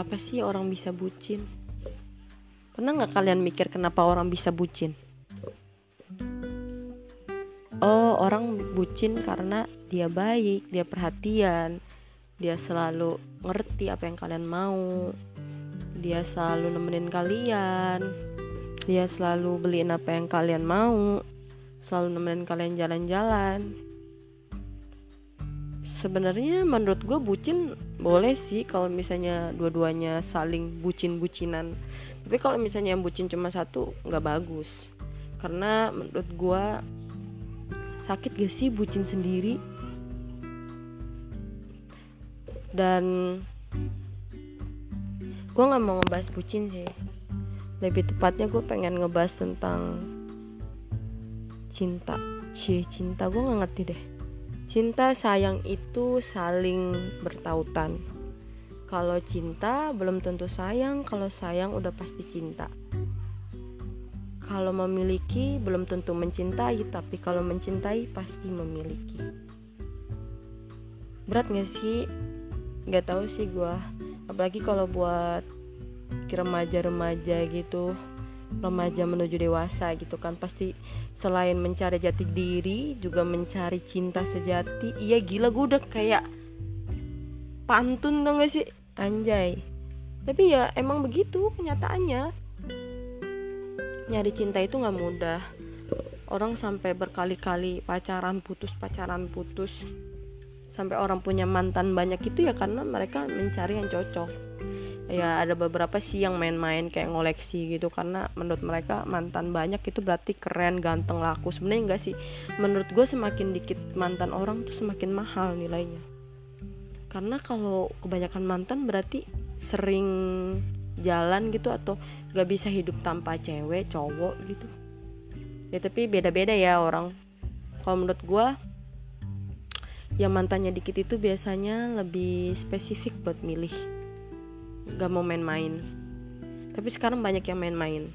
kenapa sih orang bisa bucin? Pernah nggak kalian mikir kenapa orang bisa bucin? Oh orang bucin karena dia baik dia perhatian dia selalu ngerti apa yang kalian mau dia selalu nemenin kalian dia selalu beliin apa yang kalian mau selalu nemenin kalian jalan-jalan sebenarnya menurut gue bucin boleh sih kalau misalnya dua-duanya saling bucin-bucinan. Tapi kalau misalnya yang bucin cuma satu nggak bagus. Karena menurut gue sakit gak sih bucin sendiri? Dan gue nggak mau ngebahas bucin sih. Lebih tepatnya gue pengen ngebahas tentang cinta. Cie cinta. Gue nggak ngerti deh cinta sayang itu saling bertautan. Kalau cinta belum tentu sayang. Kalau sayang udah pasti cinta. Kalau memiliki belum tentu mencintai. Tapi kalau mencintai pasti memiliki. Berat gak sih? Nggak tahu sih gue apalagi kalau buat remaja-remaja gitu remaja menuju dewasa gitu kan. Pasti selain mencari jati diri juga mencari cinta sejati. Iya gila gue udah kayak pantun dong gak sih? Anjay. Tapi ya emang begitu kenyataannya. Nyari cinta itu nggak mudah. Orang sampai berkali-kali pacaran putus pacaran putus. Sampai orang punya mantan banyak itu ya karena mereka mencari yang cocok ya ada beberapa sih yang main-main kayak ngoleksi gitu. Karena menurut mereka mantan banyak itu berarti keren ganteng laku. Sebenarnya enggak sih. Menurut gue semakin dikit mantan orang tuh semakin mahal nilainya. Karena kalau kebanyakan mantan berarti sering jalan gitu atau gak bisa hidup tanpa cewek cowok gitu. Ya tapi beda-beda ya orang. Kalau menurut gue yang mantannya dikit itu biasanya lebih spesifik buat milih gak mau main-main. Tapi sekarang banyak yang main-main.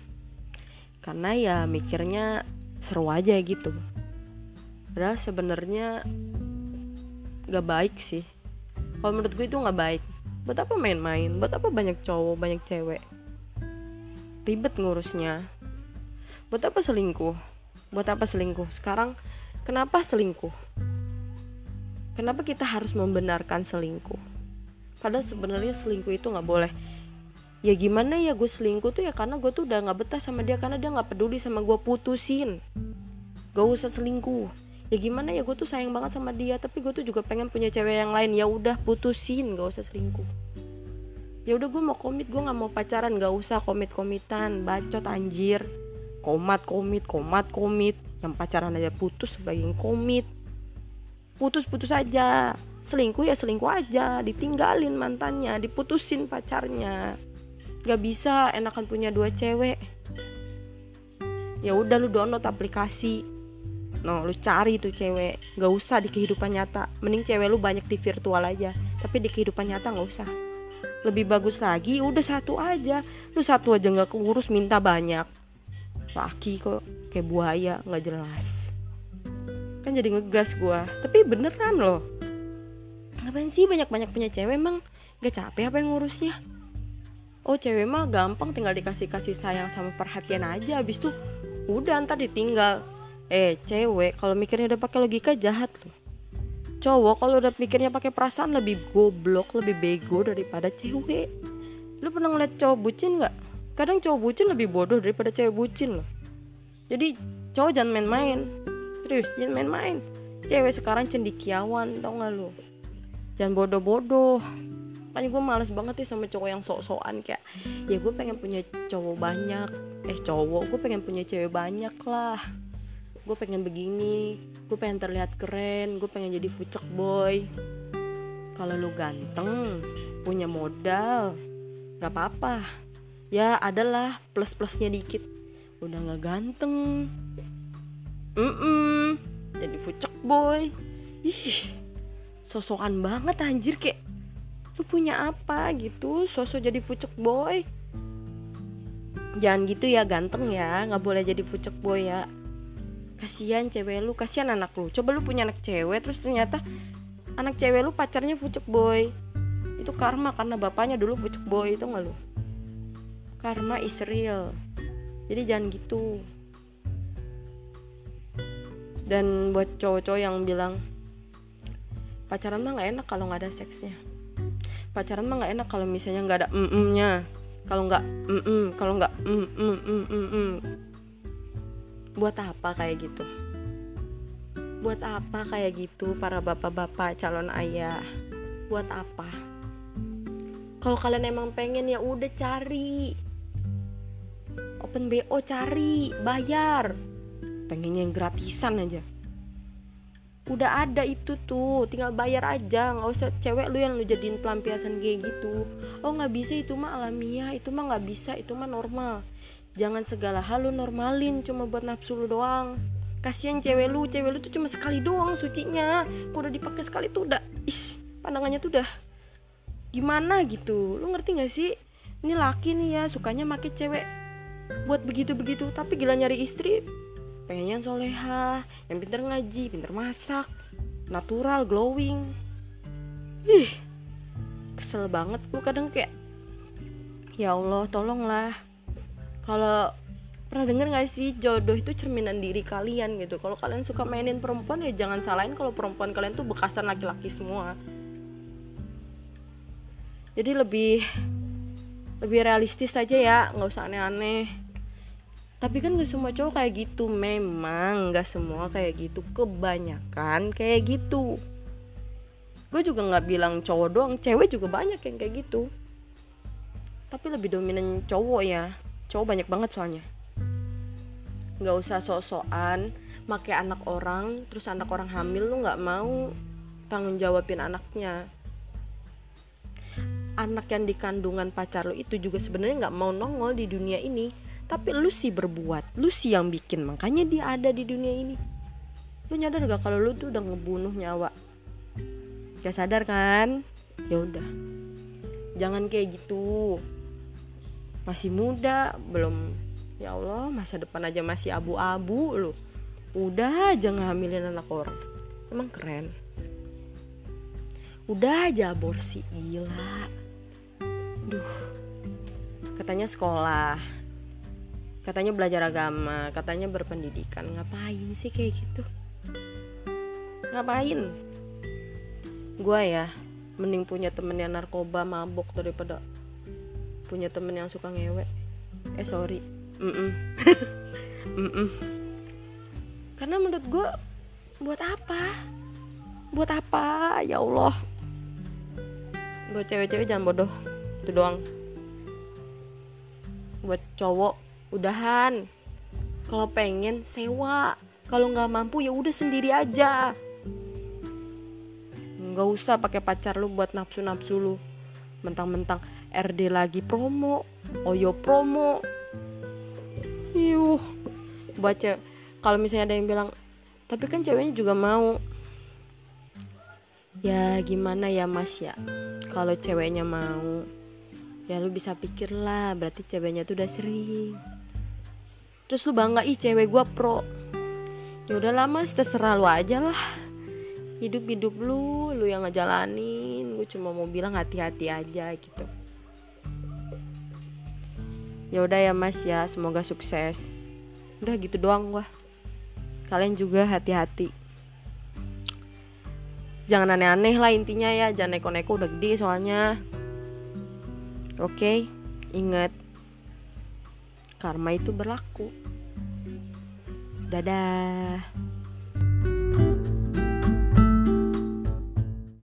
Karena ya mikirnya seru aja gitu. Padahal sebenarnya gak baik sih. Kalau menurut gue itu gak baik. Buat apa main-main? Buat apa banyak cowok banyak cewek? Ribet ngurusnya. Buat apa selingkuh? Buat apa selingkuh? Sekarang kenapa selingkuh? Kenapa kita harus membenarkan selingkuh padahal sebenarnya selingkuh itu nggak boleh. Ya gimana ya gue selingkuh tuh ya karena gue tuh udah nggak betah sama dia karena dia nggak peduli sama gue putusin. Gak usah selingkuh. Ya gimana ya gue tuh sayang banget sama dia tapi gue tuh juga pengen punya cewek yang lain. Ya udah putusin gak usah selingkuh. Ya udah gue mau komit gue nggak mau pacaran gak usah komit komitan bacot anjir. Komat komit komat komit. Yang pacaran aja putus sebagai komit putus-putus aja. Selingkuh ya selingkuh aja ditinggalin mantannya diputusin pacarnya. Gak bisa enakan punya dua cewek. Ya udah lu download aplikasi. No lu cari tuh cewek. Gak usah di kehidupan nyata. Mending cewek lu banyak di virtual aja. Tapi di kehidupan nyata gak usah. Lebih bagus lagi udah satu aja. Lu satu aja nggak keurus minta banyak. Laki kok kayak buaya nggak jelas kan jadi ngegas gue tapi beneran loh. Ngapain sih banyak-banyak punya cewek? Emang gak capek apa yang ngurusnya? Oh cewek mah gampang tinggal dikasih kasih sayang sama perhatian aja. Abis tuh udah ntar ditinggal. Eh cewek kalau mikirnya udah pakai logika jahat loh. Cowok kalau udah mikirnya pakai perasaan lebih goblok lebih bego daripada cewek. Lu pernah ngeliat cowok bucin nggak? Kadang cowok bucin lebih bodoh daripada cewek bucin loh. Jadi cowok jangan main-main serius jangan main-main. Cewek sekarang cendikiawan tau gak lu? Jangan bodoh-bodoh. Makanya gue males banget nih sama cowok yang sok-sokan kayak ya gue pengen punya cowok banyak. Eh cowok gue pengen punya cewek banyak lah. Gue pengen begini gue pengen terlihat keren gue pengen jadi fucek boy. Kalau lu ganteng punya modal gak apa-apa. Ya adalah plus plusnya dikit. Udah gak ganteng mm -mm, jadi fucek boy. Ih sosokan banget anjir kayak lu punya apa gitu? Sosok jadi fucek boy. Jangan gitu ya ganteng ya. Nggak boleh jadi fucek boy ya. Kasihan cewek lu kasihan anak lu. Coba lu punya anak cewek terus ternyata anak cewek lu pacarnya fucek boy. Itu karma karena bapaknya dulu pucuk boy itu nggak lu? Karma is real. Jadi jangan gitu dan buat cowok-cowok yang bilang pacaran mah nggak enak kalau nggak ada seksnya. Pacaran mah nggak enak kalau misalnya nggak ada mm nya kalau nggak mm kalau nggak mm mm mm mm mm buat apa kayak gitu? Buat apa kayak gitu para bapak-bapak calon ayah? Buat apa? Kalau kalian emang pengen ya udah cari. Open bo cari bayar pengennya yang gratisan aja. Udah ada itu tuh tinggal bayar aja. Nggak usah cewek lu yang lu jadiin pelampiasan kayak gitu. Oh nggak bisa itu mah alamiah itu mah nggak bisa itu mah normal. Jangan segala hal lu normalin cuma buat nafsu lu doang. Kasihan cewek lu cewek lu tuh cuma sekali doang sucinya. Kalo udah dipakai sekali tuh udah ish pandangannya tuh udah gimana gitu. Lu ngerti gak sih? Ini laki nih ya sukanya make cewek buat begitu begitu tapi gila nyari istri pengen yang soleha yang pinter ngaji pinter masak natural glowing. Ih kesel banget gue kadang kayak ya Allah tolonglah. Kalau pernah denger gak sih jodoh itu cerminan diri kalian gitu? Kalau kalian suka mainin perempuan ya jangan salahin kalau perempuan kalian tuh bekasan laki-laki semua. Jadi lebih lebih realistis aja ya nggak usah aneh-aneh tapi kan gak semua cowok kayak gitu. Memang gak semua kayak gitu. Kebanyakan kayak gitu. Gue juga nggak bilang cowok doang. Cewek juga banyak yang kayak gitu. Tapi lebih dominan cowok ya. Cowok banyak banget soalnya. Nggak usah sok-sokan make anak orang terus anak orang hamil lu nggak mau tanggung jawabin anaknya. Anak yang di kandungan pacar lo itu juga sebenarnya nggak mau nongol di dunia ini tapi lu sih berbuat lu sih yang bikin. Makanya dia ada di dunia ini. Lu nyadar gak kalau lu tuh udah ngebunuh nyawa? Gak sadar kan? Ya udah. Jangan kayak gitu. Masih muda belum ya Allah masa depan aja masih abu-abu lu. Udah aja ngehamilin anak orang. Emang keren. Udah aja aborsi gila. Duh. Katanya sekolah katanya belajar agama katanya berpendidikan. Ngapain sih kayak gitu? Ngapain? Gue ya mending punya temen yang narkoba mabok daripada punya temen yang suka ngewe. Eh sorry. Mm -mm. mm -mm. karena menurut gue buat apa? Buat apa? Ya Allah. Buat cewek-cewek jangan bodoh. Itu doang. Buat cowok udahan. Kalau pengen sewa. Kalau nggak mampu ya udah sendiri aja. Nggak usah pakai pacar lu buat nafsu nafsu lu. Mentang-mentang RD lagi promo Oyo promo. Yuh. Baca kalau misalnya ada yang bilang tapi kan ceweknya juga mau. Ya gimana ya mas ya? Kalau ceweknya mau ya lu bisa pikir lah. Berarti ceweknya tuh udah sering terus lu bangga ih cewek gue pro. Ya udah lama terserah lu aja lah. Hidup hidup lu lu yang ngejalanin. Gue cuma mau bilang hati-hati aja gitu. Ya udah ya mas ya semoga sukses. Udah gitu doang gua. Kalian juga hati-hati. Jangan aneh-aneh lah intinya ya. Jangan neko-neko udah gede soalnya. Oke okay? ingat karma itu berlaku. Dadah.